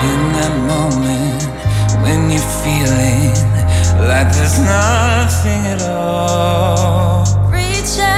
In that moment when you're feeling like there's nothing at all. Reach out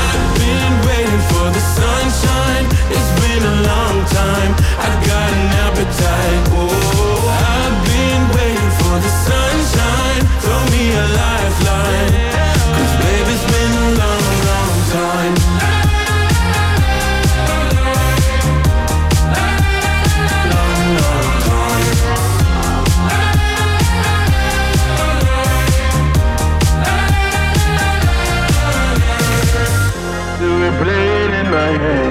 appetite. Oh, I've been waiting for the sunshine. Throw me a lifeline. Cause baby, it's been a long, long time. Long, long time. Still replay it in my head.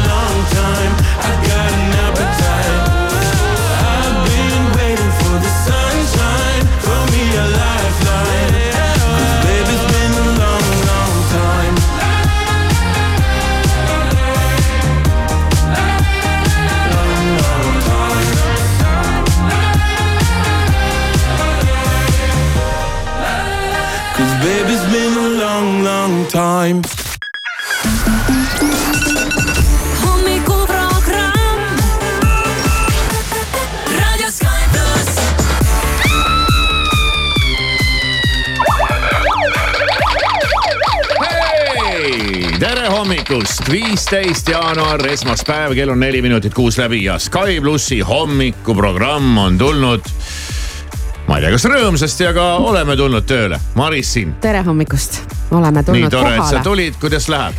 viisteist jaanuar, esmaspäev, kell on neli minutit kuus läbi ja Sky plussi hommikuprogramm on tulnud. ma ei tea, kas rõõmsasti, aga oleme tulnud tööle. Maris siin. tere hommikust, oleme nii tulnud tore, et sa kohale. tulid, kuidas läheb?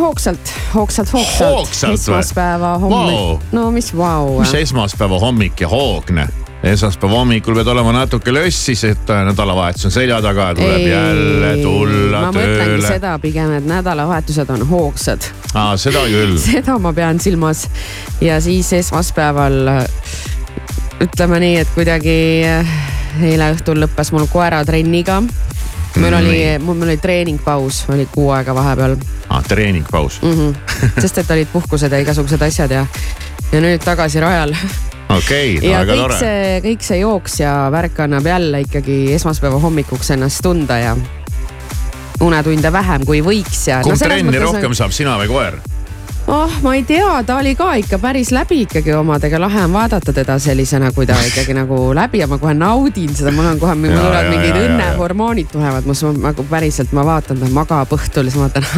hoogsalt, hoogsalt, hoogsalt. Esmaspäeva hommik Vau. no mis vau mis esmaspäeva hommik ja hoogne? Esmaspäeva hommikul pead olema natuke lössis, et äh, nädalavahetus on selja taga ja tuleb ei, jälle tulla ma mõtlengi tööle. seda pigem, et nädalavahetused on hoogsad aa, seda küll. seda ma pean silmas ja siis esmaspäeval ütleme nii, et kuidagi äh, eile õhtul lõppes mul koeratrenniga. mul oli, mul oli treeningpaus, oli kuu aega vahepeal aa, treeningpaus mm. -hmm. sest et olid puhkused ja igasugused asjad ja, ja nüüd tagasi rajal. okei okay, väga kõik tore. see, kõik see jooks ja värk annab jälle ikkagi esmaspäeva hommikuks ennast tunda ja unetunde vähem kui võiks ja. kumb no, trenni rohkem saab, sina või koer? Oh, ma ei tea, ta oli ka ikka päris läbi ikkagi omadega, lahe on vaadata teda sellisena, kui ta ikkagi nagu läbi ja ma kohe naudin seda, mul on kohe, mul tulevad mingid õnnehormoonid tulevad, kus ma nagu päriselt ma vaatan, ta magab õhtul siis ma vaatan,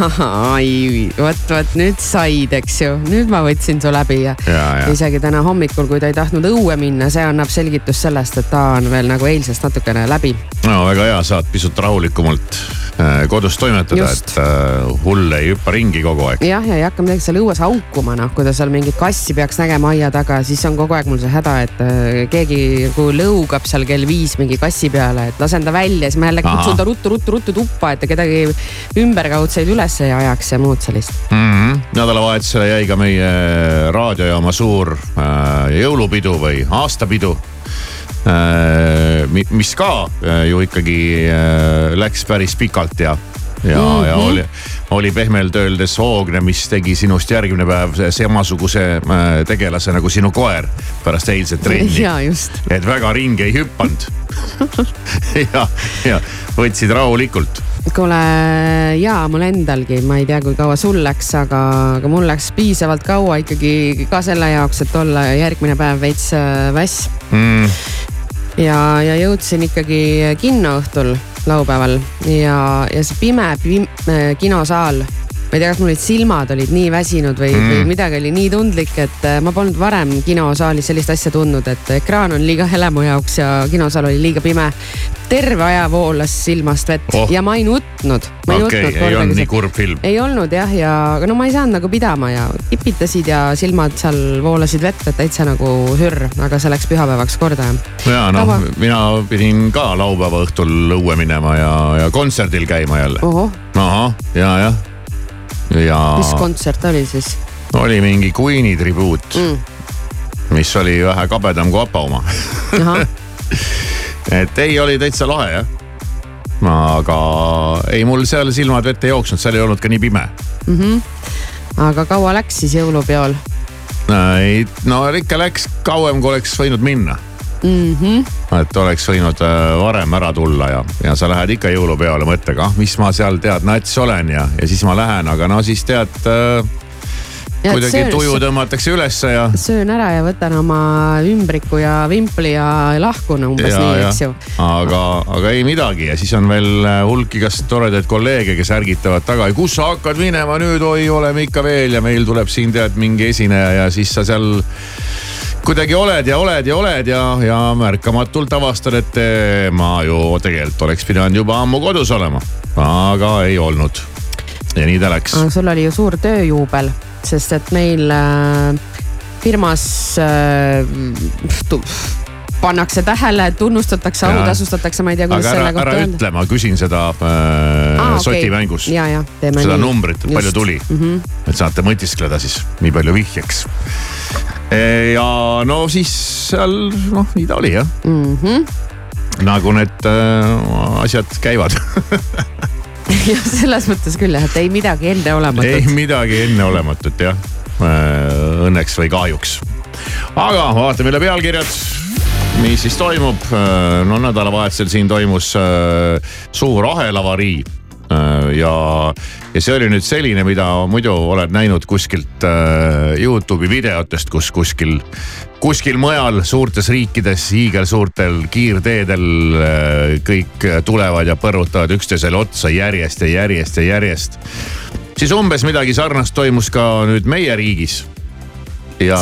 ai, vot, vot nüüd said, eks ju, nüüd ma võtsin su läbi ja, Ja, ja. isegi täna hommikul, kui ta ei tahtnud õue minna, see annab selgitust sellest, et ta on veel nagu eilsest natukene läbi. no väga hea, saad pisut rahulikumalt äh, kodus toimetada, et äh, hull ei hüppa ringi kogu aeg. jah, ja ei hakka midagi seal õues haukuma, noh, kui ta seal mingit kassi peaks nägema aia taga, siis on kogu aeg mul see häda, et äh, keegi nagu lõugab seal kell viis mingi kassi peale, et lasen ta välja, siis ma jälle kutsun ta ruttu-ruttu-ruttu tuppa, et ta kedagi ümberkaudseid üles ei ajaks ja muud sellist. mm. -hmm. nädalavahetusele jäi ka meie raadiojaama suur äh, jõulupidu või aastapidu äh,. mis ka äh, ju ikkagi läks päris pikalt ja, ja mm, -hmm. ja oli, oli pehmelt öeldes hoogne, mis tegi sinust järgmine päev samasuguse äh, tegelase nagu sinu koer pärast eilset trenni. et väga ringi ei hüpanud ja, ja võtsid rahulikult kuule jaa, mul endalgi, ma ei tea, kui kaua sul läks, aga, aga mul läks piisavalt kaua ikkagi ka selle jaoks, et olla järgmine päev veits äh, väss mm. Ja, ja jõudsin ikkagi kinno õhtul laupäeval ja, ja see pime pim, äh, kinosaal. Ma ei tea, kas mul olid silmad olid nii väsinud või mm., või midagi oli nii tundlik, et äh, ma polnud varem kinosaalis sellist asja tundnud, et ekraan on liiga hele mu jaoks ja kinosaal oli liiga pime. terve aja voolas silmast vett Oh. ja ma ei nutnud. okei okay,, ei olnud nii kurb film. ei olnud jah, ja aga no ma ei saanud nagu pidama ja tipitasid ja silmad seal voolasid vett, et täitsa nagu hürr, aga see läks pühapäevaks korda ja. noh Kaua?, mina pidin ka laupäeva õhtul õue minema ja, ja kontserdil käima jälle. ahah, ja, jah. Ja mis kontsert oli siis oli mingi Queen'i tribuut mm., mis oli vähe kabedam kui APA oma et ei, oli täitsa lahe jah. aga ei, mul seal silmad vette ei jooksnud, seal ei olnud ka nii pime. aga kaua läks siis jõulupeol no ikka läks kauem, kui oleks võinud minna mm? -hmm. Et oleks võinud äh, varem ära tulla ja, ja sa lähed ikka jõulupeole mõttega, ah mis ma seal tead nats olen ja, ja siis ma lähen, aga no siis tead äh,. kuidagi tuju tõmmatakse ülesse ja. söön ära ja võtan oma ümbriku ja vimpli ja lahkun umbes ja, nii, ja eks ju. aga, aga ei midagi ja siis on veel äh, hulk igast toredaid kolleege, kes ärgitavad taga, kus sa hakkad minema nüüd, oi, oleme ikka veel ja meil tuleb siin tead mingi esineja ja siis sa seal kuidagi oled ja oled ja oled ja, ja märkamatult avastad, et eh, ma ju tegelikult oleks pidanud juba ammu kodus olema, aga ei olnud. ja nii ta läks. sul oli ju suur tööjuubel, sest et meil äh, firmas äh, pannakse tähele, tunnustatakse, autasustatakse, ma ei tea, kuidas aga ära selle, kohta ära öelda. ütle, ma küsin seda äh, Aa, soti okei. mängus. seda nii. numbrit, palju tuli mm, Mhm. et saate mõtiskleda siis, nii palju vihjeks. ja no siis seal noh, nii ta oli jah, Mhm. nagu need äh, asjad käivad jah, selles mõttes küll jah, et ei midagi ei enneolematut. midagi enneolematut jah, õnneks või kahjuks. aga vaatame üle pealkirjad mis siis toimub, no nädalavahetusel siin toimus äh, suur ahelavarii äh, ja, ja see oli nüüd selline, mida muidu oled näinud kuskilt äh, Youtube'i videotest, kus kuskil, kuskil mujal suurtes riikides hiigelsuurtel kiirteedel äh, kõik tulevad ja põrutavad üksteisele otsa järjest ja järjest ja järjest. siis umbes midagi sarnast toimus ka nüüd meie riigis.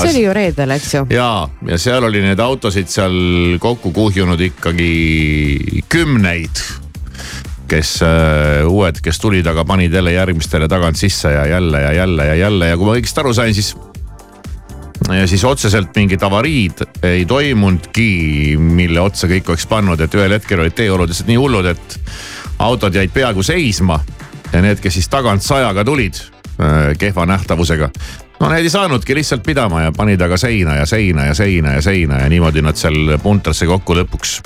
See oli ju reedel, eks ju. ja, ja seal oli neid autosid seal kokku kuhjunud ikkagi kümneid. kes äh, uued, kes tulid, aga panid jälle järgmistele tagant sisse ja jälle ja jälle ja jälle ja kui ma õigesti aru sain, siis ja siis otseselt mingit avariid ei toimunudki, mille otsa kõik oleks pannud, et ühel hetkel olid teeolud lihtsalt nii hullud, et autod jäid peaaegu seisma. ja need, kes siis tagant sajaga tulid äh, kehva nähtavusega, no need ei saanudki lihtsalt pidama ja panid aga seina ja seina ja seina ja seina ja niimoodi nad seal puntrasse kokku lõpuks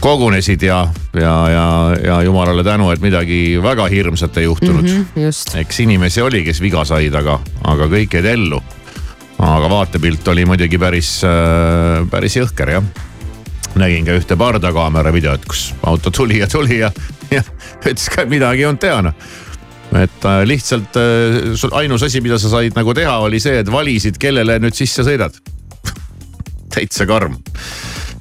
kogunesid ja, ja, ja, ja jumalale tänu, et midagi väga hirmsat ei juhtunud mm. Just, eks inimesi oli, kes viga said, aga, aga kõik jäid ellu. aga vaatepilt oli muidugi päris äh,, päris jõhker jah. nägin ka ühte pardakaamera videot, kus auto tuli ja tuli ja, ja ütles ka, et midagi ei olnud teha noh et äh, lihtsalt äh, sul ainus asi, mida sa said nagu teha, oli see, et valisid, kellele nüüd sisse sõidad täitsa karm.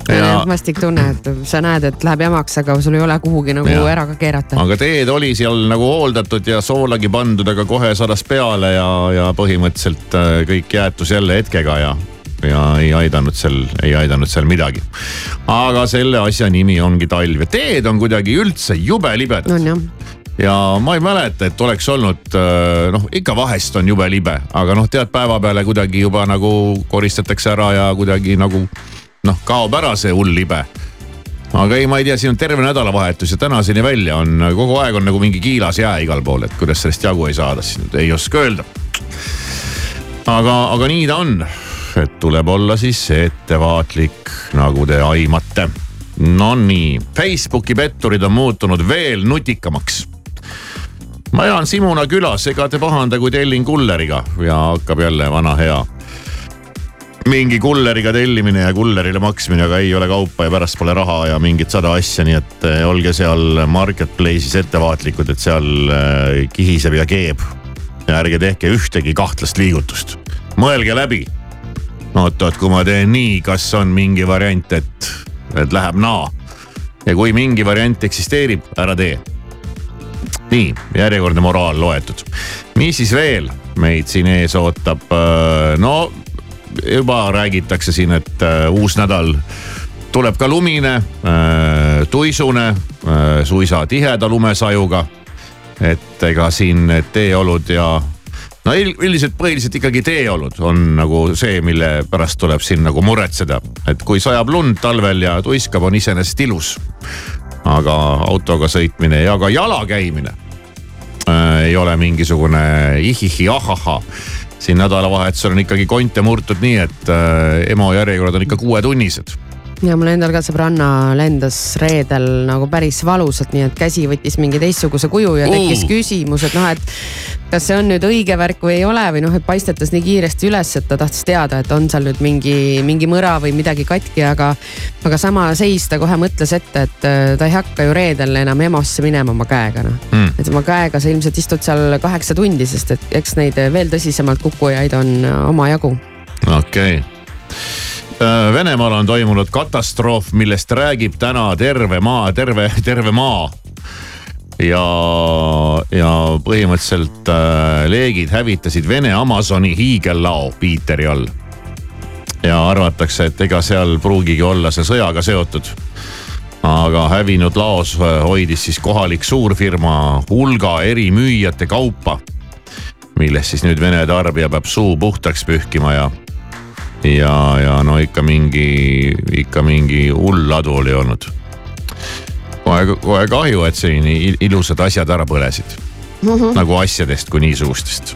ja vastik tunne, et sa näed, et läheb jamaks, aga sul ei ole kuhugi nagu Jaa. ära ka keerata. aga teed oli seal nagu hooldatud ja soolagi pandud, aga kohe sadas peale ja, ja põhimõtteliselt äh, kõik jäätus jälle hetkega ja, ja ei aidanud seal, ei aidanud seal midagi. aga selle asja nimi ongi talv ja teed on kuidagi üldse jube libedad on jah, ja ma ei mäleta, et oleks olnud äh, noh, ikka vahest on jube libe, aga noh, tead päevapeale kuidagi juba nagu koristatakse ära ja kuidagi nagu noh, kaob ära see hull libe aga ei, ma ei tea, siin on terve nädalavahetus ja tänaseni välja on kogu aeg on nagu mingi kiilas jää igal pool, et kuidas sellest jagu ei saada, siis nüüd ei oska öelda. aga, aga nii ta on, et tuleb olla siis ettevaatlik, nagu te aimate. Nonii, Facebooki petturid on muutunud veel nutikamaks ma elan Simuna külas, ega te pahanda, kui tellin kulleriga ja hakkab jälle vana hea mingi kulleriga tellimine ja kullerile maksmine, aga ei ole kaupa ja pärast pole raha ja mingit sada asja, nii et eh, olge seal marketplace'is ettevaatlikud, et seal eh, kihiseb ja keeb. ja ärge tehke ühtegi kahtlast liigutust, mõelge läbi. oot-oot, kui ma teen nii, kas on mingi variant, et, et läheb naa. ja kui mingi variant eksisteerib, ära tee nii, järjekordne moraal loetud. mis siis veel meid siin ees ootab? no juba räägitakse siin, et äh, uus nädal tuleb ka lumine, tuisune, suisa tiheda lumesajuga. et ega siin teeolud ja no üldiselt põhiliselt ikkagi teeolud on nagu see, mille pärast tuleb siin nagu muretseda, et kui sajab lund talvel ja tuiskab, on iseenesest ilus aga autoga sõitmine ja ka jala käimine äh, ei ole mingisugune ihihi ahahaa. siin nädalavahetusel on ikkagi konte murtud nii, et äh, EMO järjekorrad on ikka kuuetunnised. Ja mul endal ka sõbranna lendas reedel nagu päris valusalt, nii et käsi võttis mingi teistsuguse kuju ja tekkis Uh. küsimus, et noh, et kas see on nüüd õige värk või ei ole või noh, et paistetas nii kiiresti üles, et ta tahtis teada, et on seal nüüd mingi, mingi mõra või midagi katki, aga, aga sama seis ta kohe mõtles ette, et äh, ta ei hakka ju reedel enam EMO-sse minema oma käega noh Mm. et oma käega sa ilmselt istud seal kaheksa tundi, sest et eks neid veel tõsisemalt kukkujaid on äh, omajagu. okei okay.. Venemaal on toimunud katastroof, millest räägib täna terve maa, terve, terve maa. ja, ja põhimõtteliselt äh, leegid hävitasid Vene Amazoni hiigellao Piiteri all. ja arvatakse, et ega seal pruugigi olla see sõjaga seotud. aga hävinud laos äh, hoidis siis kohalik suurfirma hulga erimüüjate kaupa, millest siis nüüd Vene tarbija peab suu puhtaks pühkima ja ja, ja no ikka mingi, ikka mingi hull ladu oli olnud. kohe, kohe kahju, et il- ilusad asjad ära põlesid nagu asjadest kui niisugustest.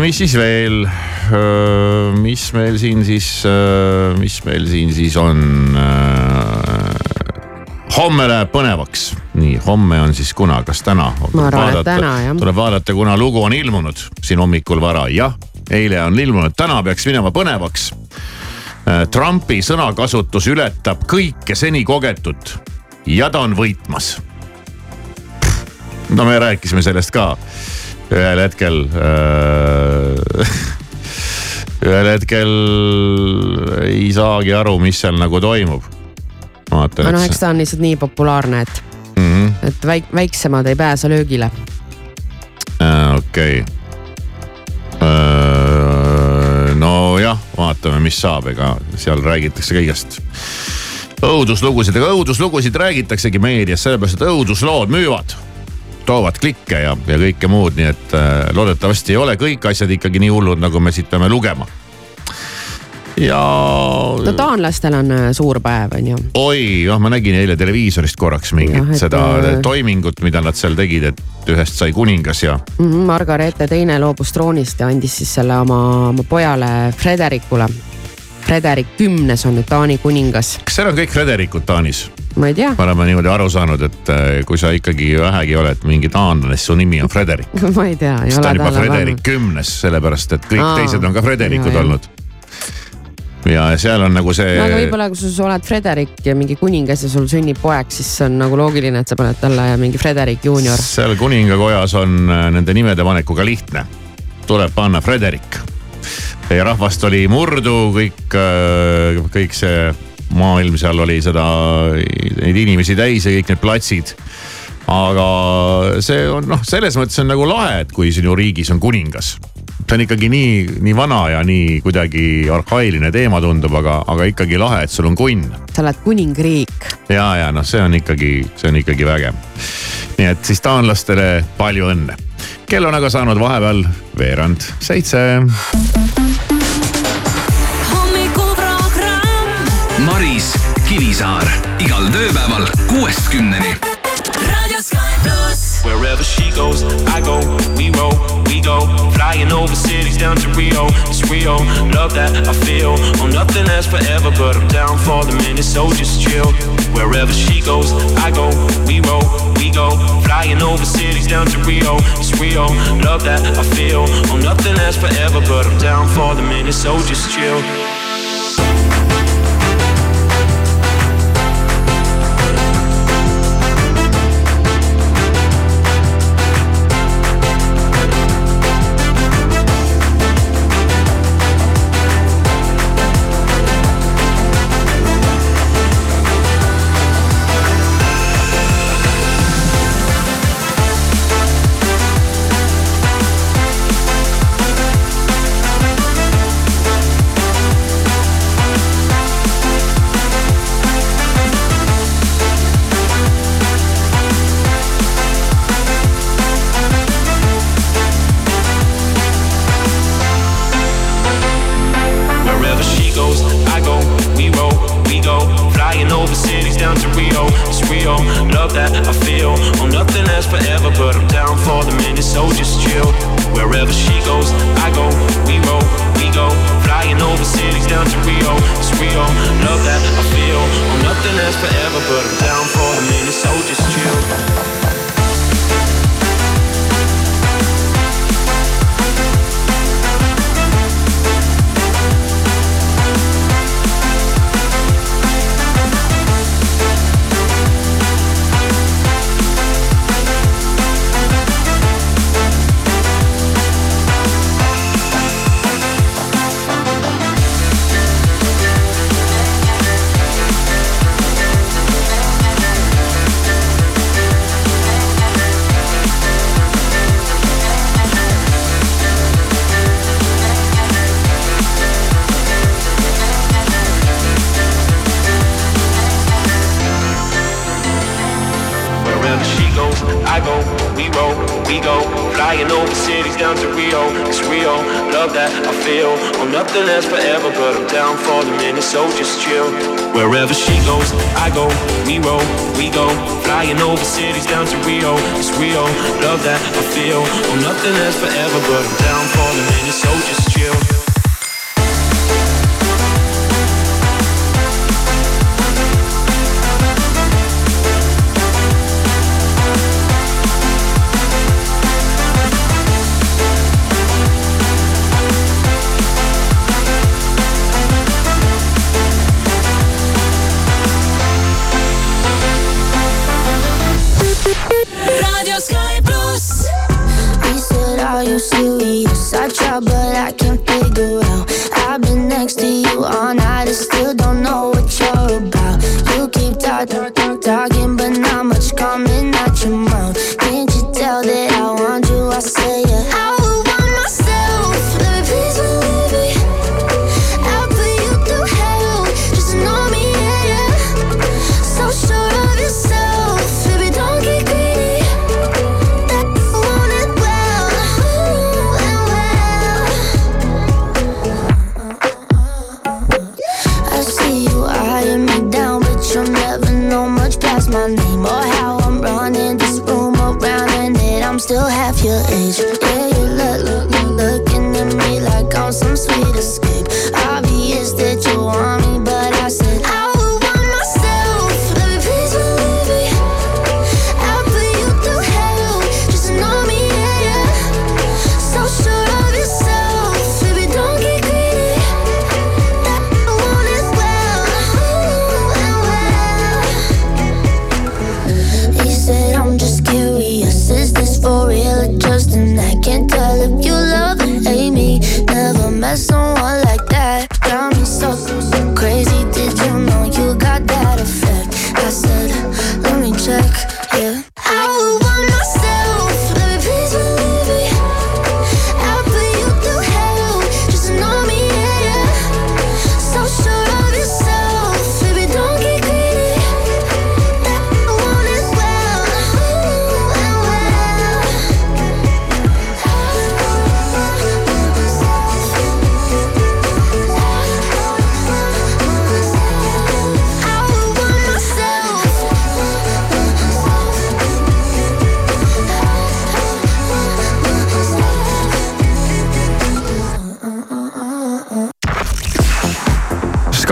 mis siis veel, mis meil siin siis, mis meil siin siis on? homme läheb põnevaks, nii homme on siis kuna, kas täna? Tuleb vaadata, kuna lugu on ilmunud siin hommikul vara, jah, eile on ilmunud, täna peaks minema põnevaks. Trumpi sõnakasutus ületab kõike seni kogetut ja ta on võitmas. no me rääkisime sellest ka ühel hetkel äh. ühel hetkel ei saagi aru, mis seal nagu toimub. aga noh, eks ta on lihtsalt nii populaarne, et, mm -hmm. et väik-, väiksemad ei pääse löögile. okei okay.. nojah, vaatame, mis saab, ega seal räägitakse kõigest õuduslugusid, aga õuduslugusid räägitaksegi meedias sellepärast, et õuduslood müüvad. toovad klikke ja, ja kõike muud, nii et äh, loodetavasti ei ole kõik asjad ikkagi nii hullud, nagu me siit peame lugema. Ja. no taanlastel on äh, suur päev, on ju. oi, noh, ma nägin eile televiisorist korraks mingit Jah, et, seda äh, toimingut, mida nad seal tegid, et ühest sai kuningas ja Mhm, Margareete teine loobus troonist ja andis siis selle oma, oma pojale Frederikule. Frederik kümnes on nüüd Taani kuningas, kas seal on kõik Frederikud Taanis? ma ei tea me oleme niimoodi aru saanud, et äh, kui sa ikkagi vähegi oled mingi taanlane, siis su nimi on Frederik. ma ei tea. siis ta on juba Frederik kümnes, sellepärast et kõik Aa, teised on ka Frederikud ja, ja. olnud. Ja seal on nagu see no aga võib-olla kui sa oled Frederik ja mingi kuningas ja sul sünnib poeg, siis on nagu loogiline, et sa paned talle mingi Frederik juunior. seal kuningakojas on äh, nende nimede panekuga lihtne. tuleb panna Frederik. ja rahvast oli murdu, kõik, kõik see maailm seal oli seda, neid inimesi täis ja kõik need platsid. aga see on noh, selles mõttes on nagu lahe, et kui sinu riigis on kuningas. See on ikkagi nii, nii vana ja nii kuidagi arhailine teema tundub, aga, aga ikkagi lahe, et sul on kunn sa oled kuningriik. ja, ja noh, see on ikkagi, see on ikkagi vägev. nii et siis taanlastele palju õnne. kell on aga saanud vahepeal veerand seitse. hommikuprogramm Maris Kivisaar igal tööpäeval kuuest kümneni. Wherever she goes, I go, we roll, we go. Flying over cities down to Rio, it's Rio. Love that I feel. Oh, nothing lasts forever, but I'm down for the minute, so just chill. Wherever she goes, I go, we roll, we go. Flying over cities down to Rio, it's Rio. Love that I feel. Oh, nothing lasts forever, but I'm down for the minute, so just chill. check.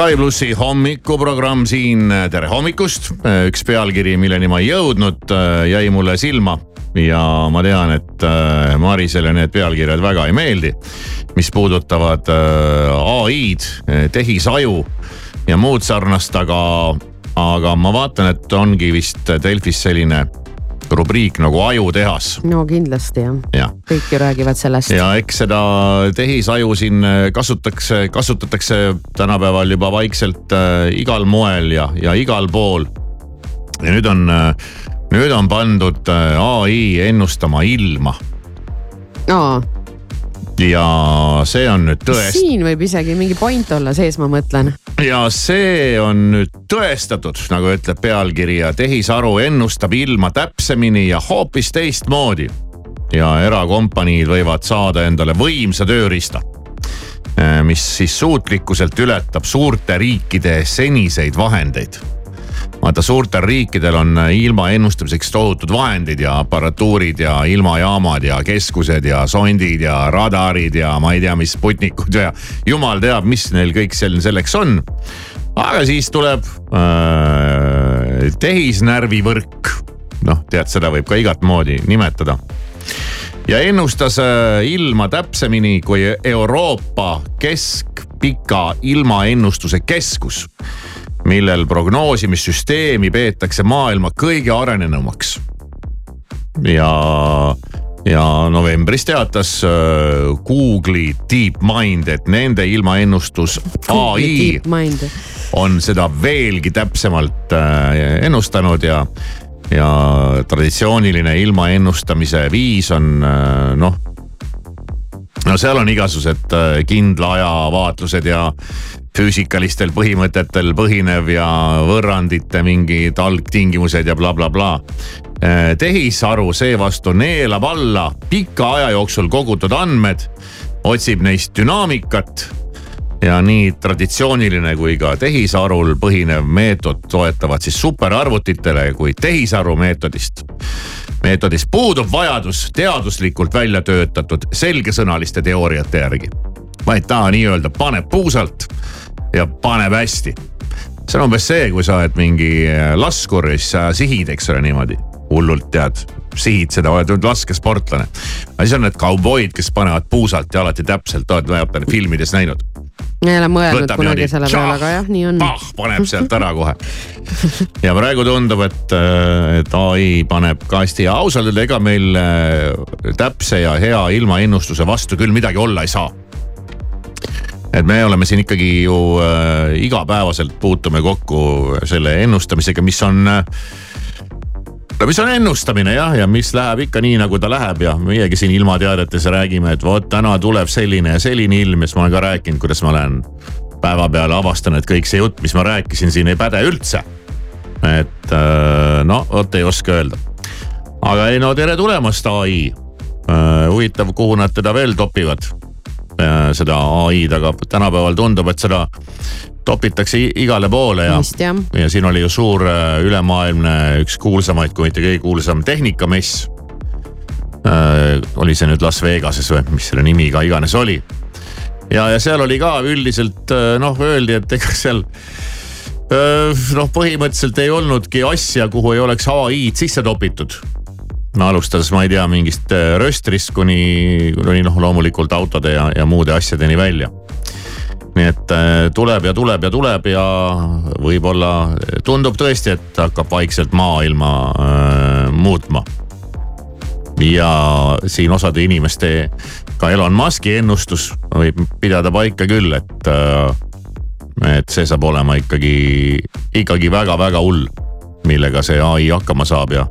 Sky plussi hommikuprogramm siin, tere hommikust. üks pealkiri, milleni ma ei jõudnud, jäi mulle silma ja ma tean, et äh, Marisele need pealkirjad väga ei meeldi. mis puudutavad äh, ai-d, tehisaju ja muud sarnast, aga, aga ma vaatan, et ongi vist Delfis selline rubriik nagu Ajutehas. no kindlasti jah jah. kõik ju räägivad sellest. ja eks seda tehisaju siin kasutatakse, kasutatakse tänapäeval juba vaikselt äh, igal moel ja, ja igal pool. ja nüüd on äh,, nüüd on pandud äh, ai ennustama ilma aa, ja see on nüüd tõest- siin võib isegi mingi point olla sees, ma mõtlen. ja see on nüüd tõestatud, nagu ütleb pealkiri ja tehisaru ennustab ilma täpsemini ja hoopis teistmoodi. ja erakompaniid võivad saada endale võimsa tööriista, mis siis suutlikkuselt ületab suurte riikide seniseid vahendeid vaata suurtel riikidel on ilma ennustamiseks tohutud vahendid ja aparatuurid ja ilmajaamad ja keskused ja sondid ja radarid ja ma ei tea, mis Sputnikud ja jumal teab, mis neil kõik sel- selleks on. aga siis tuleb äh, tehisnärvivõrk, noh, tead, seda võib ka igat moodi nimetada. Ja ennustas äh, ilma täpsemini kui Euroopa Keskpika Ilmaennustuse Keskus millel prognoosimisüsteemi peetakse maailma kõige arenenumaks. ja, ja novembris teatas äh, Google'i DeepMind, et nende ilmaennustus ai on seda veelgi täpsemalt äh, ennustanud ja, ja traditsiooniline ilmaennustamise viis on äh, noh no seal on igasugused kindla aja vaatlused ja füüsikalistel põhimõtetel põhinev ja võrrandite mingid algtingimused ja blablabla bla, bla. tehisaru seevastu neelab alla pika aja jooksul kogutud andmed, otsib neist dünaamikat ja nii traditsiooniline kui ka tehisarul põhinev meetod toetavad siis superarvutitele kui tehisaru meetodist. meetodis puudub vajadus teaduslikult välja töötatud selgesõnaliste teooriate järgi, vaid ta nii-öelda paneb puusalt ja paneb hästi. see on umbes see, kui sa oled mingi laskur ja siis sa sihid, eks ole, niimoodi hullult tead, sihid seda, oled nüüd laskesportlane. aga siis on need kauboid, kes panevad puusalt ja alati täpselt, oled filmides näinud ei ole mõelnud Võtab kunagi selle peale, aga jah, nii on. paneb sealt ära kohe. ja praegu tundub, et, et ai paneb kasti ja ausalt öelda, ega meil äh, täpse ja hea ilmaennustuse vastu küll midagi olla ei saa. Et me oleme siin ikkagi ju äh, igapäevaselt puutume kokku selle ennustamisega, mis on äh, no mis on ennustamine jah, ja mis läheb ikka nii, nagu ta läheb ja meiegi siin ilmateadetes räägime, et vot täna tuleb selline ja selline ilm ja siis ma olen ka rääkinud, kuidas ma olen päevapeale avastan, et kõik see jutt, mis ma rääkisin siin ei päde üldse. et äh, no vot ei oska öelda. aga ei no tere tulemast ai. huvitav, kuhu nad teda veel topivad. Seda ai-d, aga tänapäeval tundub, et seda topitakse igale poole ja, ja siin oli ju suur äh, ülemaailmne üks kuulsamaid, kui mitte kõige kuulsam tehnikamess äh,. oli see nüüd Las Vegases või mis selle nimi ka iganes oli. ja, ja seal oli ka üldiselt äh, noh, öeldi, et ega seal äh, noh, põhimõtteliselt ei olnudki asja, kuhu ei oleks ai-d sisse topitud alustades, ma ei tea, mingist äh, röstrist kuni, kuni noh, loomulikult autode ja, ja muude asjadeni välja nii et äh, tuleb ja tuleb ja tuleb ja võib-olla tundub tõesti, et hakkab vaikselt maailma äh, muutma. ja siin osade inimeste, ka Elon Musk'i ennustus võib pidada paika küll, et äh,, et see saab olema ikkagi, ikkagi väga-väga hull, millega see ai hakkama saab ja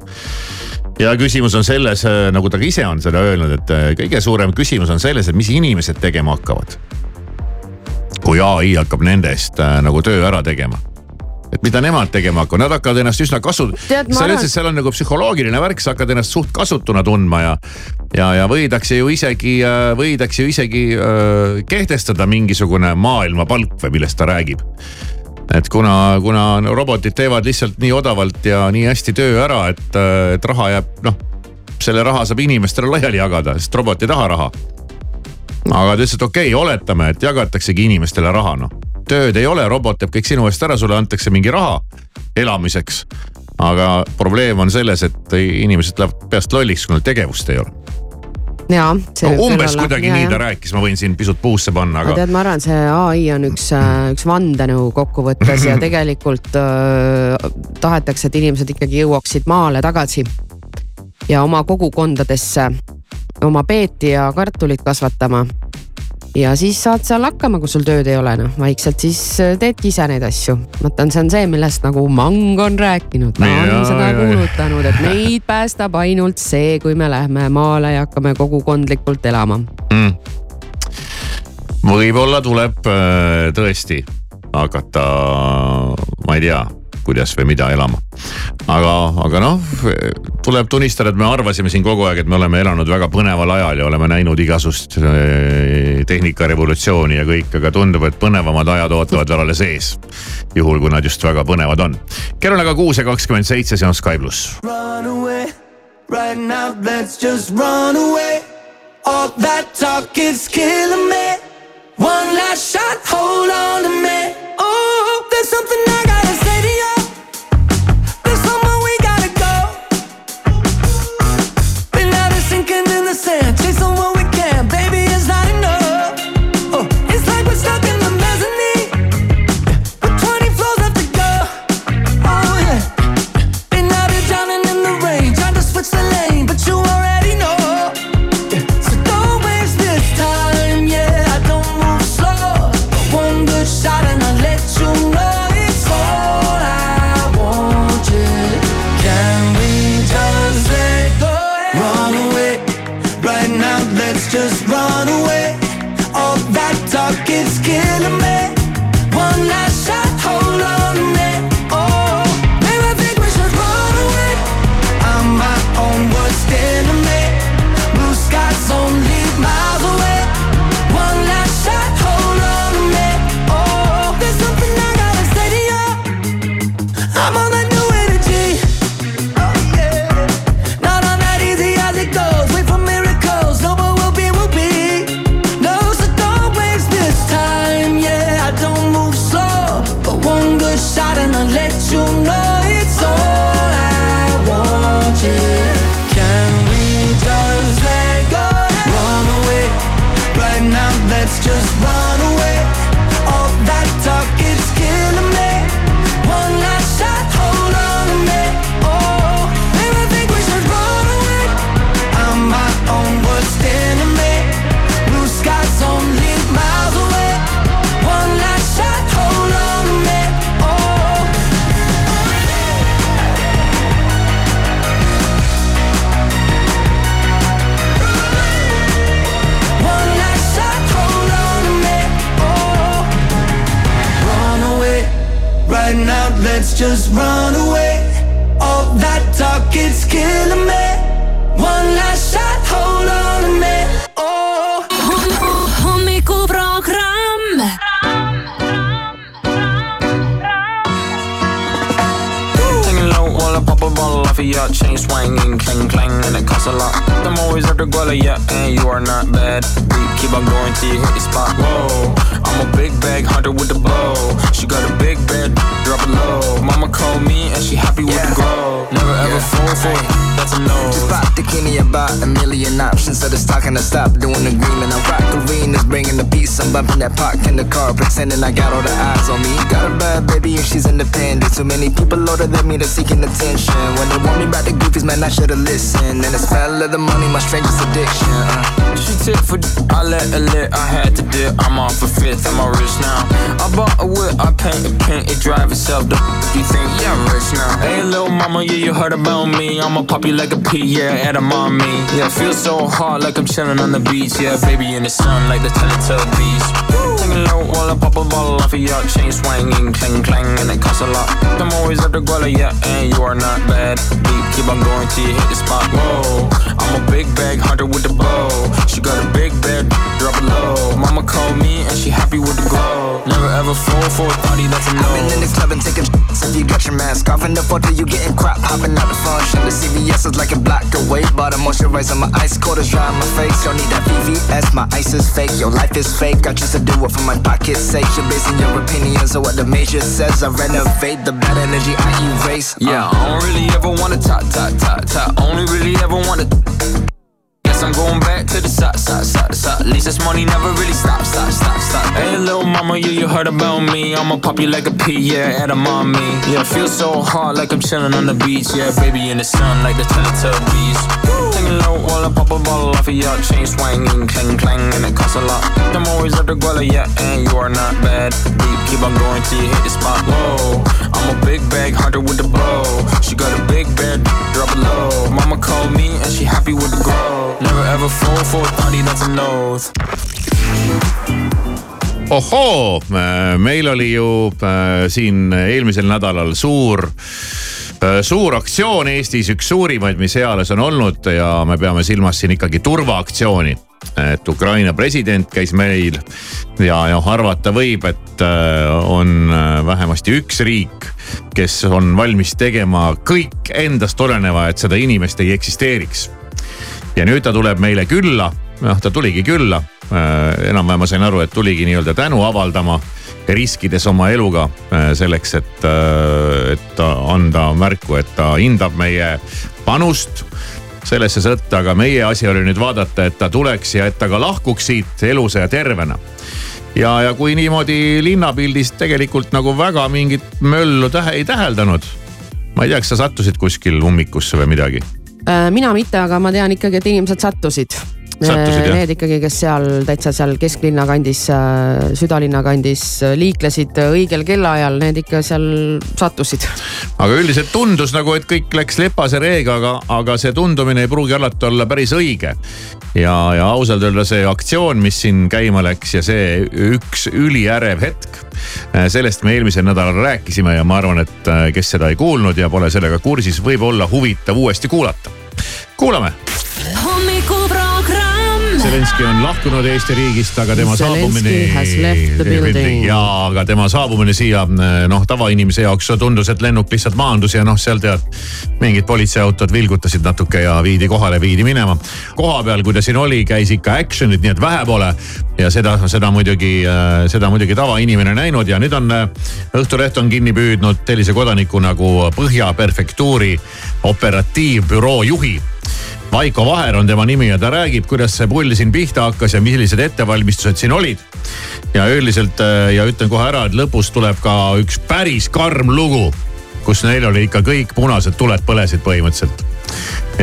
ja küsimus on selles, äh, nagu ta ka ise on seda öelnud, et äh, kõige suurem küsimus on selles, et mis inimesed tegema hakkavad kui ai hakkab nende eest äh, nagu töö ära tegema. et mida nemad tegema hakkavad, nad hakkavad ennast üsna kasu-, sa ütlesid, seal on nagu psühholoogiline värk, sa hakkad ennast suht kasutuna tundma ja. ja, ja võidakse ju isegi, võidakse ju isegi äh, kehtestada mingisugune maailmapalk või millest ta räägib. Et kuna, kuna robotid teevad lihtsalt nii odavalt ja nii hästi töö ära, et, et raha jääb, noh. selle raha saab inimestele laiali jagada, sest robot ei taha raha aga ta ütles, et okei okay,, oletame, et jagataksegi inimestele raha noh. tööd ei ole, robot teeb kõik sinu eest ära, sulle antakse mingi raha elamiseks. aga probleem on selles, et inimesed lähevad peast lolliks, kui neil tegevust ei ole. ja. no umbes kuidagi nii ta rääkis, ma võin siin pisut puusse panna, aga aga tead, ma arvan, see ai on üks, üks vandenõu kokkuvõttes ja tegelikult äh, tahetakse, et inimesed ikkagi jõuaksid maale tagasi ja oma kogukondadesse oma peeti ja kartulit kasvatama. Ja siis saad seal hakkama, kui sul tööd ei ole, noh vaikselt siis äh, teedki ise neid asju. mõtlen, see on see, millest nagu Mang on rääkinud, ta on seda jaa, jaa. kuulutanud, et meid päästab ainult see, kui me lähme maale ja hakkame kogukondlikult elama mm. võib-olla tuleb äh, tõesti hakata, ma ei tea, kuidas või mida elama. aga, aga noh, tuleb tunnistada, et me arvasime siin kogu aeg, et me oleme elanud väga põneval ajal ja oleme näinud igasugust äh, tehnikarevolutsiooni ja kõik, aga tundub, et põnevamad ajad ootavad veel alles ees. juhul, kui nad just väga põnevad on. kell on aga kuus ja kakskümmend seitse, see on Sky pluss. Right now, let's just run away. All that talk is killing me. One last shot, hold on to me. Oh, there's something I with the bow. She got a big bed, drop it low. Mama called me and she happy with the grow. Never ever fall for it, that's a no. Just pop the Kenny about a million options. So it's talking to stop doing agreement. I rock arenas, bringing the peace. I'm bumping that park in the car, pretending I got all the eyes on me. Got a bad baby and she's independent. Too many people older than me, they're seeking attention. When they want me about the goofies, man, I should've listened. And the smell of the money, my strangest addiction. Uh. She tip for d- I let her lit, I had to dip. I'm off a fifth, I'm rich now. I bought a whip, I paint it, paint it, drive itself. The you think, yeah, I'm rich now. Hey, little mama, yeah, you heard about me. I'ma pop you like a pea, yeah, at a mommy. Yeah, feel so hot like I'm chilling on the beach. Yeah, baby in the sun like the Teletubbies. Taking low while I pop a bottle off of your chain swinging, clang clang, and it costs a lot. I'm always at the Guala, yeah, and you are not bad. Beat, keep on going till you hit the spot. Whoa, I'm a big bag hunter with the bow. She got a big bed, drop it low. Mama called me and she happy with the glow. Never ever fall for a thotty that's a I've been in the club and taking if you got your mask off. In the photo, you getting crap, hopping out the function. The CVS is like a block away. Bought a moisturizer, my ice cold is dry on my face. Don't need that VVS, my ice is fake. Your life is fake. I choose to do it for my pocket's sake. You're basing your opinions on what the major says. I renovate the bad energy I erase. Uh, Yeah, I don't really ever wanna top, top, top, top. Only really ever wanna. Guess I'm going back to the side, side, side, side. At least this money never really stop, stop, stop, stop. Hey, little mama, yeah, you heard about me. I'ma pop you like a pea, yeah, at a mommy. Yeah, feel so hot like I'm chilling on the beach. Yeah, baby in the sun like the Teletubbies. Taking low while I pop a bottle off of your chain swinging, clang, clang, and it costs a lot. I'm always at the guala, yeah, and you are not bad. Deep, keep on going till you hit the spot. Whoa, I'm a big bag hunter with the bow. She got a big bed, drop it low. Mama called me and she happy with the grow. Never ever fall for a thotty, that's a nose. ohoo, meil oli ju äh, siin eelmisel nädalal suur äh, suur aktsioon Eestis, üks suurimaid, mis eales on olnud ja me peame silmas siin ikkagi turvaaktsiooni. et Ukraina president käis meil ja noh, arvata võib, et äh, on äh, vähemasti üks riik, kes on valmis tegema kõik endast oleneva, et seda inimest ei eksisteeriks. ja nüüd ta tuleb meile külla, noh ta tuligi külla, enam-vähem ma sain aru, et tuligi nii-öelda tänu avaldama riskides oma eluga äh, selleks, et, et anda märku, et ta hindab meie panust sellesse sõtta, aga meie asi oli nüüd vaadata, et ta tuleks ja et ta ka lahkuks siit elusa ja tervena. ja, ja kui niimoodi linnapildis tegelikult nagu väga mingit möllu tähe ei täheldanud. ma ei tea, kas sa sattusid kuskil ummikusse või midagi? Äh, mina mitte, aga ma tean ikkagi, et inimesed sattusid. Sattusid, jah? Need ikkagi, kes seal täitsa seal kesklinna kandis, südalinna kandis liiklesid õigel kellaajal, need ikka seal sattusid. aga üldiselt tundus nagu, et kõik läks lepase reega, aga, aga see tundumine ei pruugi alati olla päris õige. ja, ja ausalt öelda see aktsioon, mis siin käima läks ja see üks üliärev hetk. sellest me eelmisel nädalal rääkisime ja ma arvan, et äh, kes seda ei kuulnud ja pole sellega kursis, võib olla huvitav uuesti kuulata. kuulame hommikuprogramm. Zelenski on lahkunud Eesti riigist, aga tema Zelenski saabumine. ja, aga tema saabumine siia noh, tavainimese jaoks tundus, et lennuk lihtsalt maandus ja noh, seal tead. mingid politseiautod vilgutasid natuke ja viidi kohale, viidi minema. koha peal, kui ta siin oli, käis ikka action'it, nii et vähe pole. ja seda, seda muidugi, seda muidugi tavainimene näinud ja nüüd on Õhtuleht on kinni püüdnud sellise kodaniku nagu Põhja prefektuuri operatiivbüroo juhi Vaiko Vaher on tema nimi ja ta räägib, kuidas see pull siin pihta hakkas ja millised ettevalmistused siin olid. ja üldiselt ja ütlen kohe ära, et lõpus tuleb ka üks päris karm lugu, kus neil oli ikka kõik punased tuled põlesid põhimõtteliselt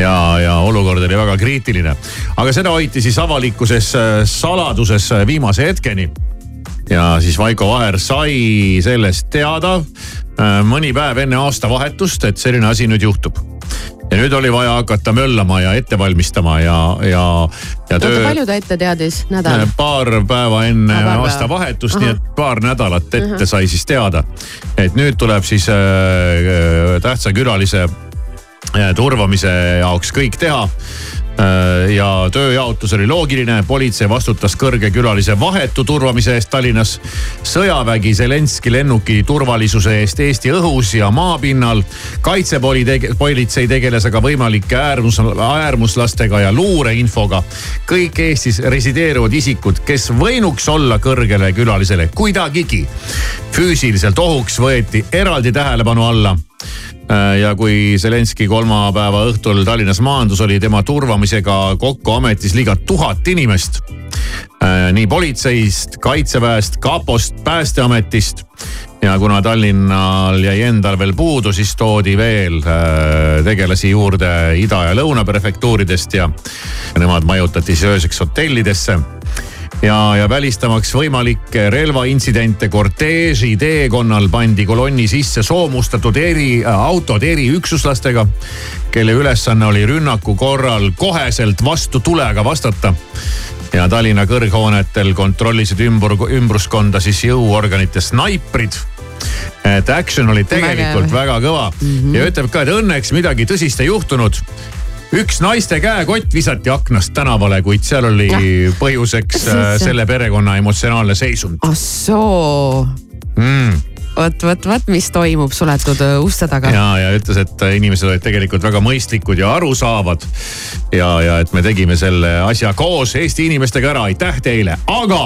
ja, ja olukord oli väga kriitiline. aga seda hoiti siis avalikkuses saladuses viimase hetkeni. ja siis Vaiko Vaher sai sellest teada mõni päev enne aastavahetust, et selline asi nüüd juhtub ja nüüd oli vaja hakata möllama ja ette valmistama ja, ja, ja töö palju ta ette teadis, nädal? paar päeva enne Ah, aastavahetust, nii et paar nädalat ette Ahah. sai siis teada. et nüüd tuleb siis äh, tähtsa külalise äh, turvamise jaoks kõik teha Äh, ja tööjaotus oli loogiline, politsei vastutas kõrge külalise vahetu turvamise eest Tallinnas. sõjavägi Zelenski lennuki turvalisuse eest Eesti õhus ja maapinnal. kaitsepoli tege-, politsei tegeles aga võimalike äärmus, äärmuslastega ja luureinfoga. kõik Eestis resideeruvad isikud, kes võinuks olla kõrgele külalisele kuidagigi füüsiliselt ohuks, võeti eraldi tähelepanu alla Äh, ja kui Zelenski kolmapäeva õhtul Tallinnas maandus, oli tema turvamisega kokku ametis liga tuhat inimest. nii politseist, kaitseväest, kapost, päästeametist. ja kuna Tallinnal jäi endal veel puudu, siis toodi veel äh, tegelasi juurde ida- ja lõunaprefektuuridest ja nemad majutati siis ööseks hotellidesse ja, ja välistamaks võimalikke relvaintsidente korteeži teekonnal pandi kolonni sisse soomustatud eri äh, eriüksuslastega, kelle ülesanne oli rünnaku korral koheselt vastu tulega vastata. ja Tallinna kõrghoonetel kontrollisid ümber, ümbruskonda siis jõuorganite snaiprid et action oli tegelikult Vägev. väga kõva mm -hmm. ja ütleb ka, et õnneks midagi tõsist ei juhtunud üks naiste käekott visati aknast tänavale, kuid seal oli Jah. põhjuseks äh, selle perekonna emotsionaalne seisund. ah soo, mm.. vot, vot, vot, mis toimub suletud öö, uste taga. ja, ja ütles, et inimesed olid tegelikult väga mõistlikud ja arusaavad. ja, ja et me tegime selle asja koos Eesti inimestega ära, aitäh teile, aga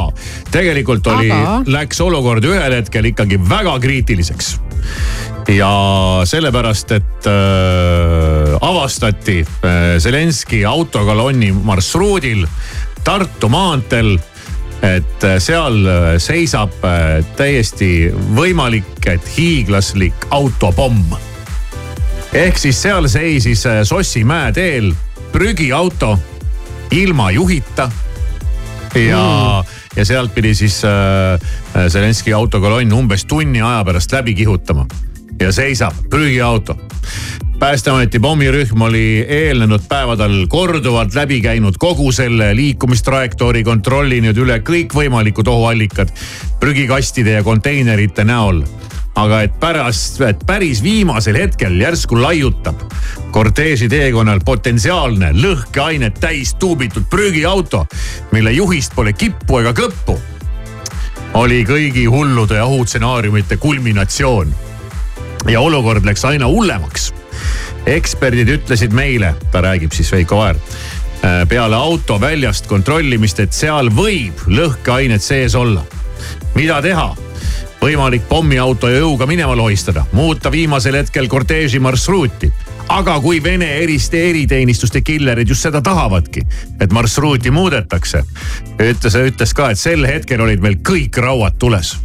tegelikult oli Aga?, läks olukord ühel hetkel ikkagi väga kriitiliseks ja sellepärast, et äh, avastati äh, Zelenski autokolonni marsruudil Tartu maanteel, et äh, seal äh, seisab äh, täiesti võimalik, et hiiglaslik autopomm. ehk siis seal seisis Sossimäe teel prügiauto ilma juhita ja mm., ja sealt pidi siis Zelenski autokolonn umbes tunni aja pärast läbi kihutama ja seisab prügiauto. päästeameti pommirühm oli eelnenud päevadel korduvalt läbi käinud kogu selle liikumistrajektoori, kontrollinud üle kõikvõimalikud ohuallikad prügikastide ja konteinerite näol aga et pärast, et päris viimasel hetkel järsku laiutab korteeži teekonnal potentsiaalne lõhkeainet täis tuubitud prügiauto, mille juhist pole kippu ega kõppu, oli kõigi hullude ohutsenaariumite kulminatsioon. Ja olukord läks aina hullemaks. eksperdid ütlesid meile, ta räägib siis Veiko Vaher peale auto väljast kontrollimist, et seal võib lõhkeainet sees olla. mida teha? võimalik pommiauto jõuga minema lohistada, muuta viimasel hetkel korteeži marsruuti. aga kui Vene eriste eriteenistuste killerid just seda tahavadki, et marsruuti muudetakse, ütles, ütles ka, et sel hetkel olid meil kõik rauad tules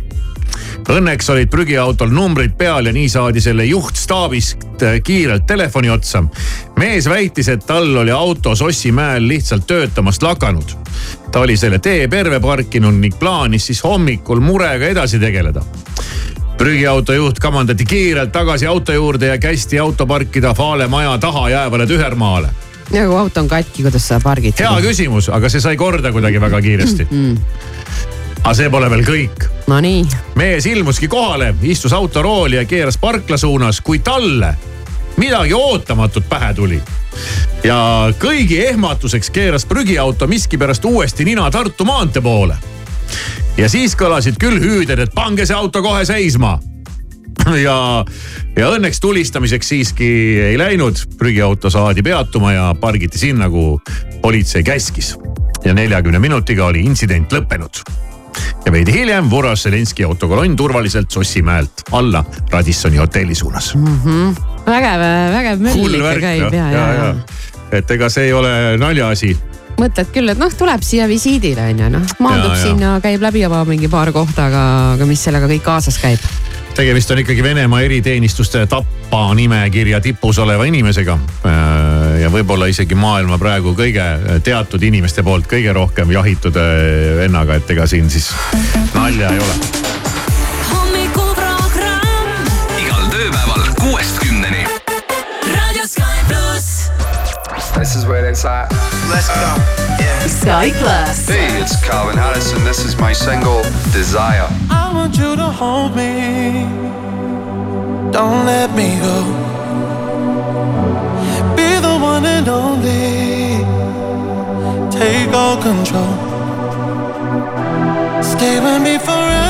Õnneks olid prügiautol numbrid peal ja nii saadi selle juht staabist äh, kiirelt telefoni otsa. mees väitis, et tal oli auto Sossimäel lihtsalt töötamast lakanud. ta oli selle tee perve parkinud ning plaanis siis hommikul murega edasi tegeleda. prügiauto juht kamandati kiirelt tagasi auto juurde ja kästi auto parkida Fale maja taha jäävale tühermaale. ja kui auto on katki, kuidas sa pargid? hea küsimus, aga see sai korda kuidagi väga kiiresti. aga see pole veel kõik Nonii, mees ilmuski kohale, istus autorooli ja keeras parkla suunas, kui talle midagi ootamatut pähe tuli. ja kõigi ehmatuseks keeras prügiauto miskipärast uuesti nina Tartu maantee poole. ja siis kõlasid küll hüüded, et pange see auto kohe seisma. ja, ja õnneks tulistamiseks siiski ei läinud, prügiauto saadi peatuma ja pargiti sinna, kuhu politsei käskis. ja neljakümne minutiga oli intsident lõppenud ja veidi hiljem vuras Zelenski autokolonn turvaliselt Sossimäelt alla Radissoni hotelli suunas. vägev, vägev möll ikka käib ja, ja, ja, ja.. et ega see ei ole naljaasi. mõtled küll, et noh, tuleb siia visiidile on ju, noh maandub Ja, ja. sinna, käib läbi oma mingi paar kohta, aga, aga mis sellega kõik kaasas käib? Tegemist on ikkagi Venemaa eriteenistuste tappa nimekirja tipus oleva inimesega. ja võib-olla isegi maailma praegu kõige teatud inimeste poolt kõige rohkem jahitud äh, vennaga, et ega siin siis nalja ei ole. This is where it's at. Let's go. Yeah. Sky Plus. Hey, it's Calvin Harris, and this is my single Desire. I want you to hold me. Don't let me go. Be the one and only. Take all control. Stay with me forever.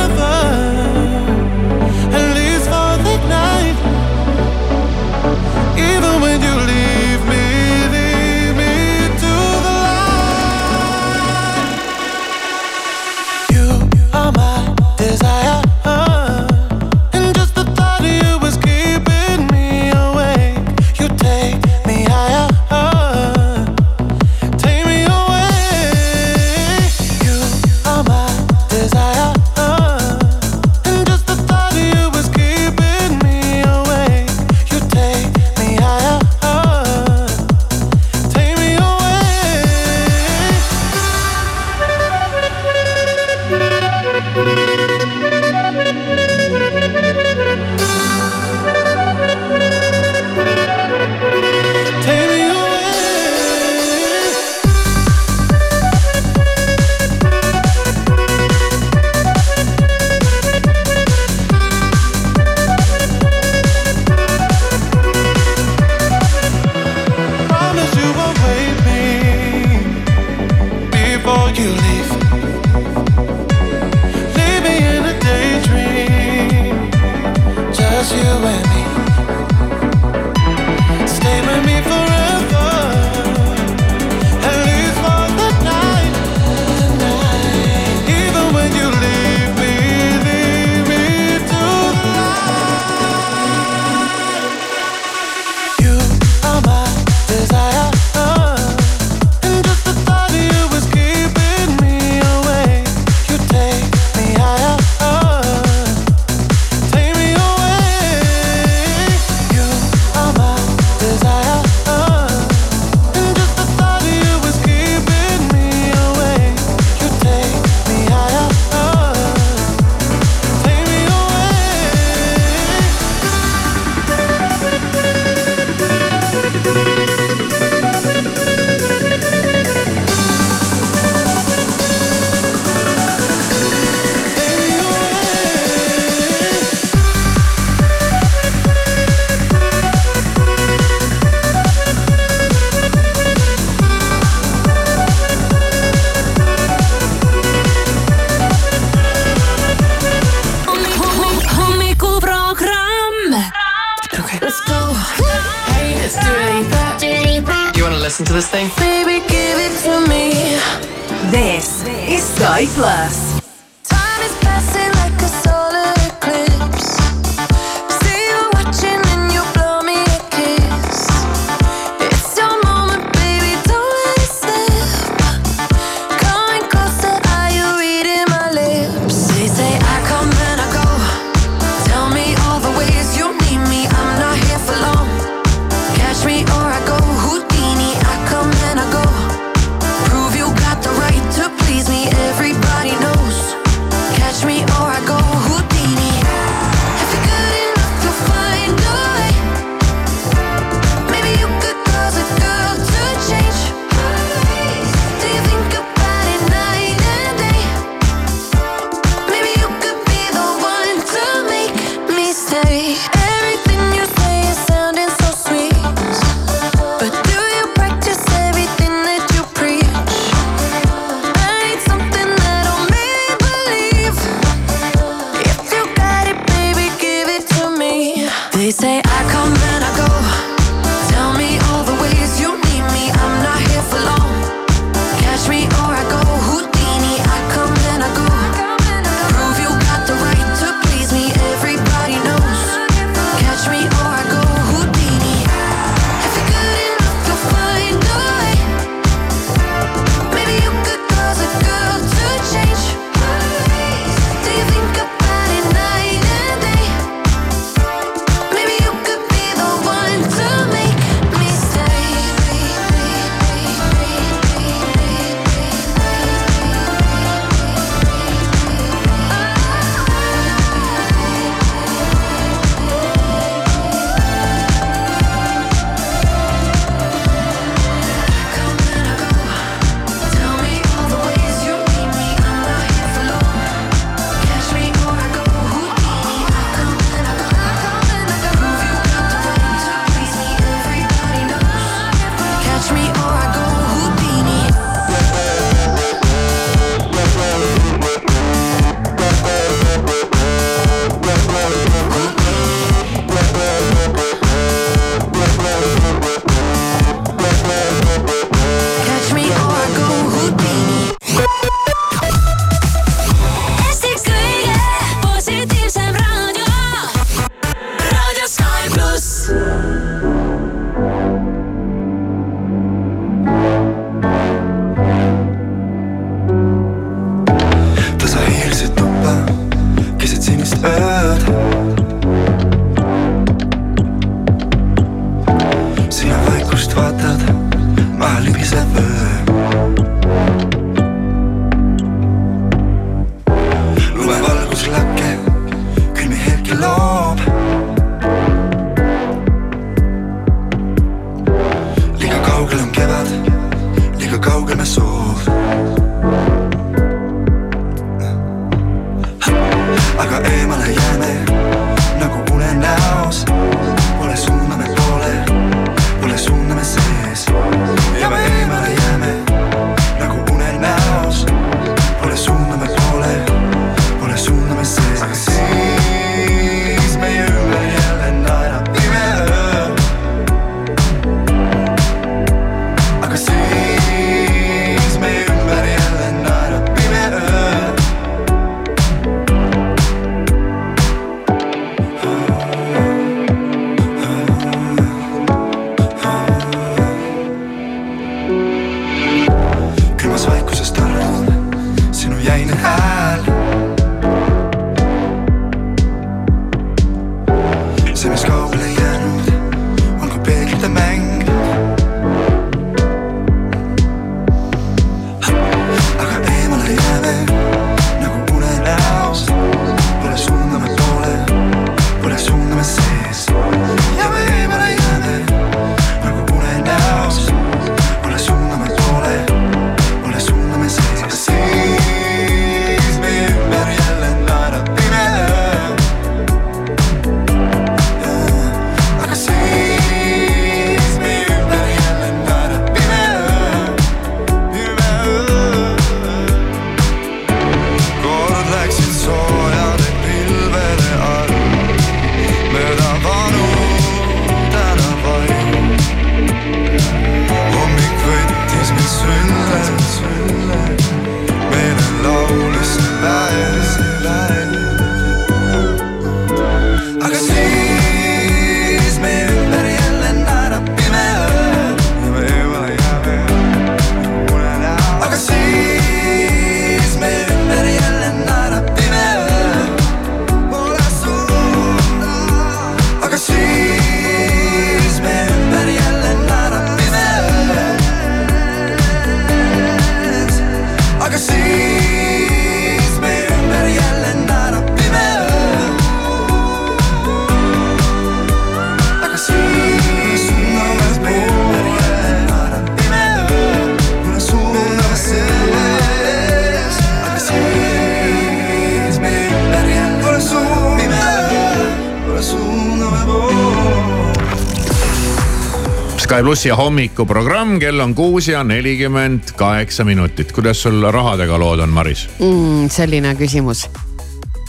Plussi hommikuprogramm, kell on kuus ja nelikümmend kaheksa minutit. kuidas sul rahadega lood on, Maris? mm,? selline küsimus.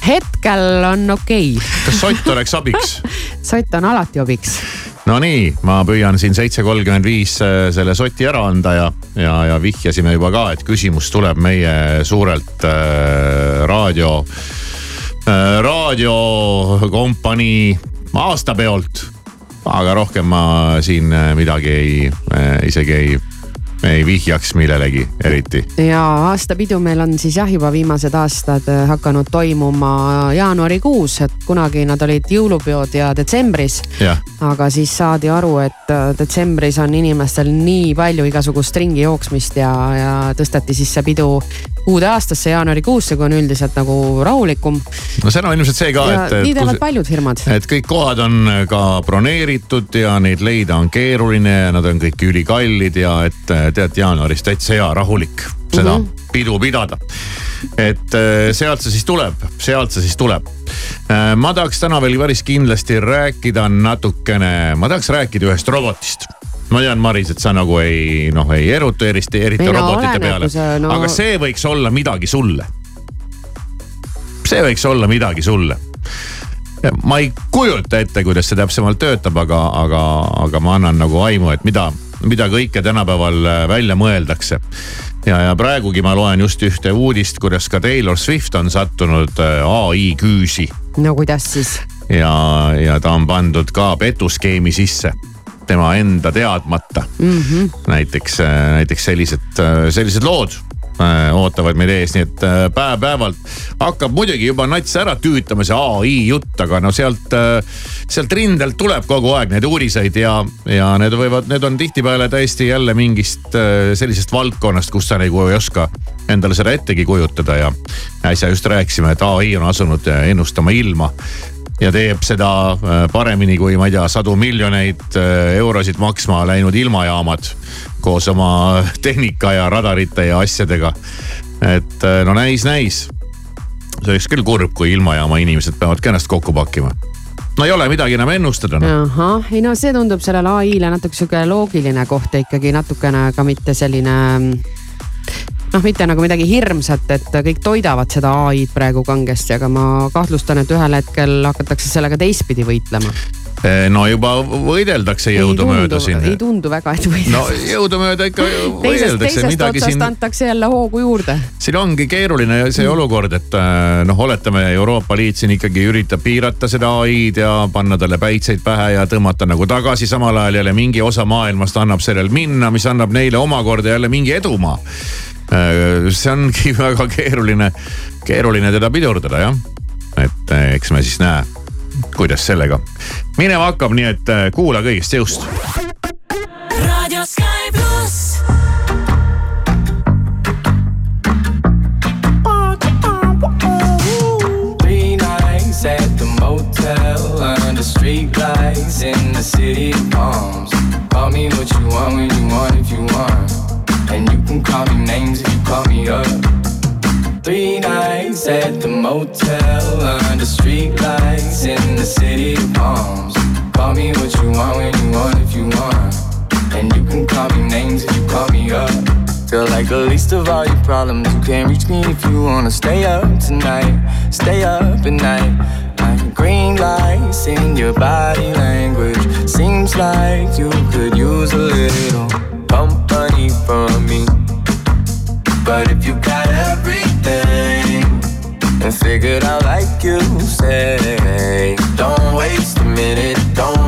hetkel on okei okay.. kas sott oleks abiks? sott on alati abiks. Nonii, ma püüan siin seitse kolmkümmend viis äh, selle soti ära anda ja, ja, ja vihjasime juba ka, et küsimus tuleb meie suurelt äh, raadio äh,, raadiokompanii aastapeolt. Aga rohkem ma siin äh, midagi ei äh,, isegi ei, ei vihjaks millelegi eriti. ja aastapidu meil on siis jah, juba viimased aastad äh, hakanud toimuma jaanuarikuus, et kunagi nad olid jõulupeod ja detsembris. aga siis saadi aru, et äh, detsembris on inimestel nii palju igasugust ringi jooksmist ja, ja tõsteti siis see pidu uude aastasse jaanuarikuusse, kui on üldiselt nagu rahulikum. no seal on ilmselt see ka, et. nii teevad paljud firmad. et kõik kohad on ka broneeritud ja neid leida on keeruline ja nad on kõik ülikallid ja et äh, tead jaanuaris täitsa hea rahulik seda mm -hmm. pidu pidada. et äh, sealt see siis tuleb, sealt see siis tuleb. ma tahaks täna veel päris kindlasti rääkida natukene, ma tahaks rääkida ühest robotist ma tean, Maris, et sa nagu ei noh, ei erutu eriti, eriti no robotite peale kui sa, no- aga see võiks olla midagi sulle. see võiks olla midagi sulle ma ei kujuta ette, kuidas see täpsemalt töötab, aga, aga, aga ma annan nagu aimu, et mida, mida kõike tänapäeval äh, välja mõeldakse. ja, ja praegugi ma loen just ühte uudist, kuidas ka Taylor Swift on sattunud äh, ai küüsi no kuidas siis? ja, ja ta on pandud ka petuskeemi sisse tema enda teadmata Mm -hmm. näiteks, näiteks sellised, sellised lood äh, ootavad meid ees, nii et äh, päev-päevalt hakkab muidugi juba nats ära tüütama see ai jutt, aga no sealt, sealt rindelt tuleb kogu aeg neid uudiseid ja, ja need võivad, need on tihtipeale täiesti jälle mingist äh, sellisest valdkonnast, kus sa nagu ei oska endale seda ettegi kujutada ja äsja just rääkisime, et ai on asunud ennustama ilma ja teeb seda äh, paremini kui ma ei tea, sadu miljoneid äh, eurosid maksma läinud ilmajaamad koos oma tehnika ja radarite ja asjadega. et äh, no näis, näis. see oleks küll kurb, kui ilmajaama inimesed peavadki ennast kokku pakkima. no ei ole midagi enam ennustada noh. ahah, ei no see tundub sellele ai-le natuke sihuke loogiline koht ikkagi natukene ka mitte selline noh, mitte nagu midagi hirmsat, et kõik toidavad seda ai-d praegu kangesti, aga ma kahtlustan, et ühel hetkel hakatakse sellega teistpidi võitlema. Eh, no juba võideldakse jõudumööda siin. ei tundu väga, et võideldakse no jõudumööda ikka teisest, võideldakse teisest midagi otsast siin antakse jälle hoogu juurde. siin ongi keeruline see olukord, et äh, noh, oletame, Euroopa Liit siin ikkagi üritab piirata seda ai-d ja panna talle päitseid pähe ja tõmmata nagu tagasi, samal ajal jälle mingi osa maailmast annab sellel minna, mis annab neile omakorda jälle mingi edumaa. See ongi väga keeruline, keeruline teda pidurdada jah. et äh, eks me siis näe, kuidas sellega minema hakkab, nii et äh, kuula kõigest jõust Radio Sky Plus. Three nights at the motel under streetlights in the city of palms. Call me what you want when you want if you want. And you can call me names if you call me up. Three nights at the motel under streetlights in the city of palms. Call me what you want when you want if you want. And you can call me names if you call me up. Feel like the least of all your problems. You can't reach me if you wanna stay up tonight. Stay up at night. Green lights in your body language. Seems like you could use a little from me. But if you got everything and figured out like you say, don't waste a minute, don't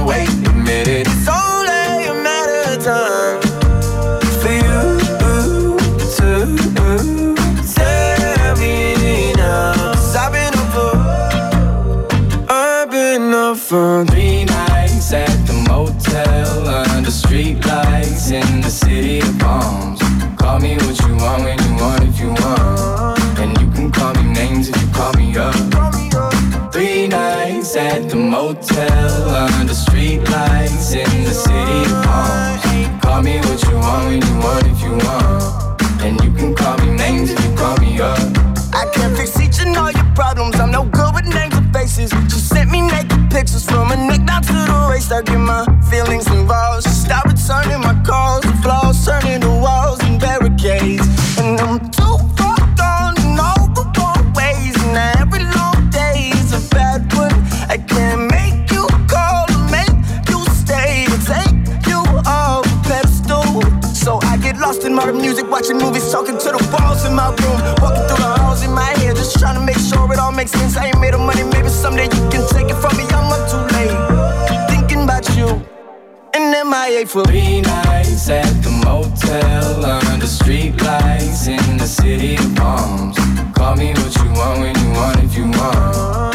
motel under streetlights in the city of. Call me what you want when you want if you want. And you can call me names if you call me up. I can't fix each and all your problems. I'm no good with names and faces. She sent me naked pictures from her neck down to the waist. I get my feelings involved. Stop She stopped since I ain't made of money. Maybe someday you can take it from me. I'm up too late. Thinking about you. And MIA for three nights at the motel under the street lights in the city of palms. Call me what you want when you want if you want,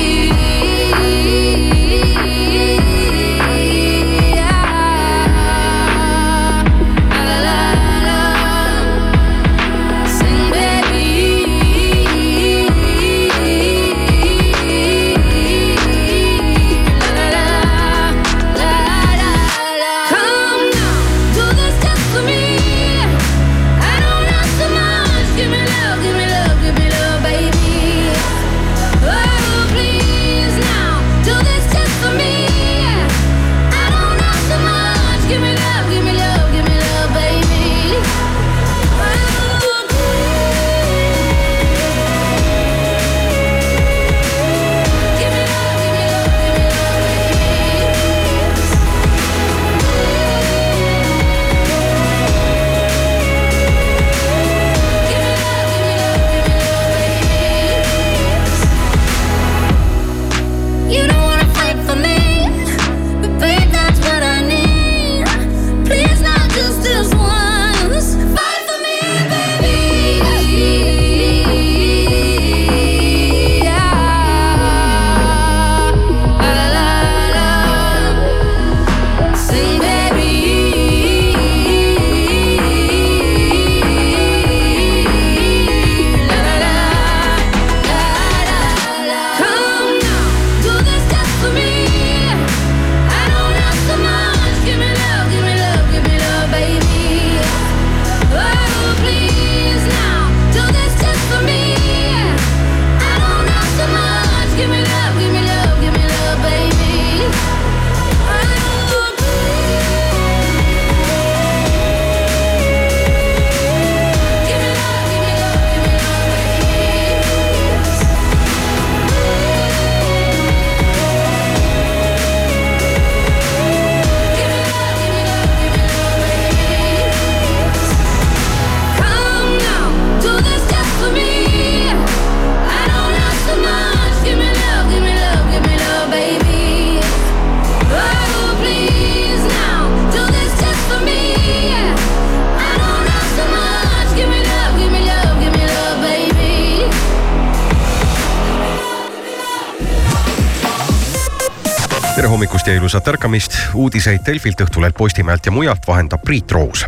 Ilusat ärkamist. uudiseid Delfilt, Õhtulehelt, Postimehelt ja mujalt vahendab Priit Roos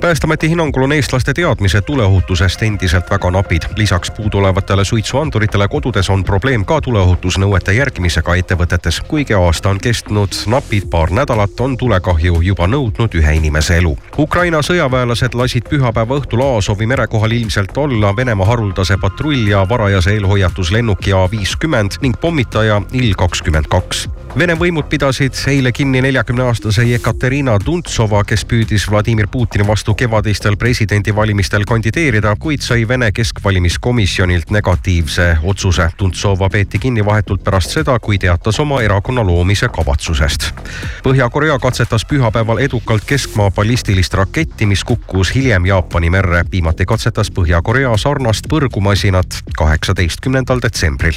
päästeameti hinnangul on eestlaste teadmised tuleohutusest endiselt väga napid. lisaks puuduolevatele suitsuanduritele kodudes on probleem ka tuleohutusnõuete järgimisega ettevõtetes. kuigi aasta on kestnud napid paar nädalat, on tulekahju juba nõudnud ühe inimese elu. Ukraina sõjaväelased lasid pühapäeva õhtul Aasovi mere kohal ilmselt olla Venemaa haruldase patrull- ja varajase eelhoiatuslennuki A50 ning pommitaja Il-22. Vene võimud pidasid eile kinni neljakümne aastase Jekaterina Tuntsova, kes püüdis Vladimir Putini vastu kevadistel presidendivalimistel kandideerida, kuid sai Vene keskvalimiskomisjonilt negatiivse otsuse. Tuntsova peeti kinni vahetult pärast seda, kui teatas oma erakonna loomise kavatsusest. Põhja-Korea katsetas pühapäeval edukalt keskmaa ballistilist raketti, mis kukkus hiljem Jaapani merre. viimati katsetas Põhja-Korea sarnast põrgumasinat kaheksateistkümnendal detsembril.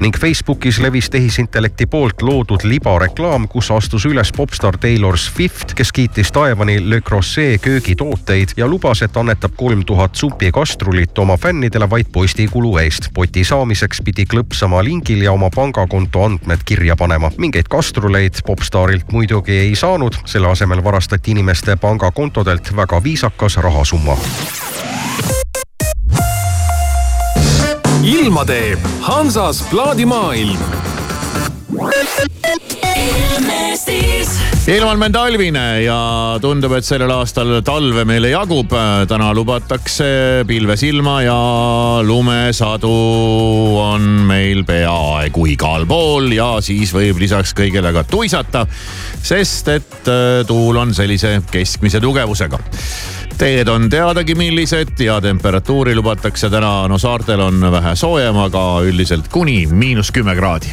ning Facebookis levis tehisintellekti poolt loodud libareklaam, kus astus üles popstaar Taylor Swift, kes kiitis taevani Le Creuset köögitooteid ja lubas, et annetab kolm tuhat supikastrulit oma fännidele vaid postikulu eest. poti saamiseks pidi klõpsama lingil ja oma pangakonto andmed kirja panema. mingeid kastruleid popstaarilt muidugi ei saanud, selle asemel varastati inimeste pangakontodelt väga viisakas rahasumma. ilma teeb Hansas plaadimaailm. Ilm on meil talvine ja tundub, et sellel aastal talve meile jagub. täna lubatakse pilvesilma ja lumesadu on meil peaaegu igal pool ja siis võib lisaks kõigele ka tuisata, sest et äh, tuul on sellise keskmise tugevusega teed on teadagi, millised ja temperatuuri lubatakse täna, no saartel on vähe soojem, aga üldiselt kuni miinus kümme kraadi.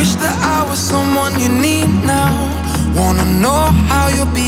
Wish that I was someone you need now. Wanna know how you'll be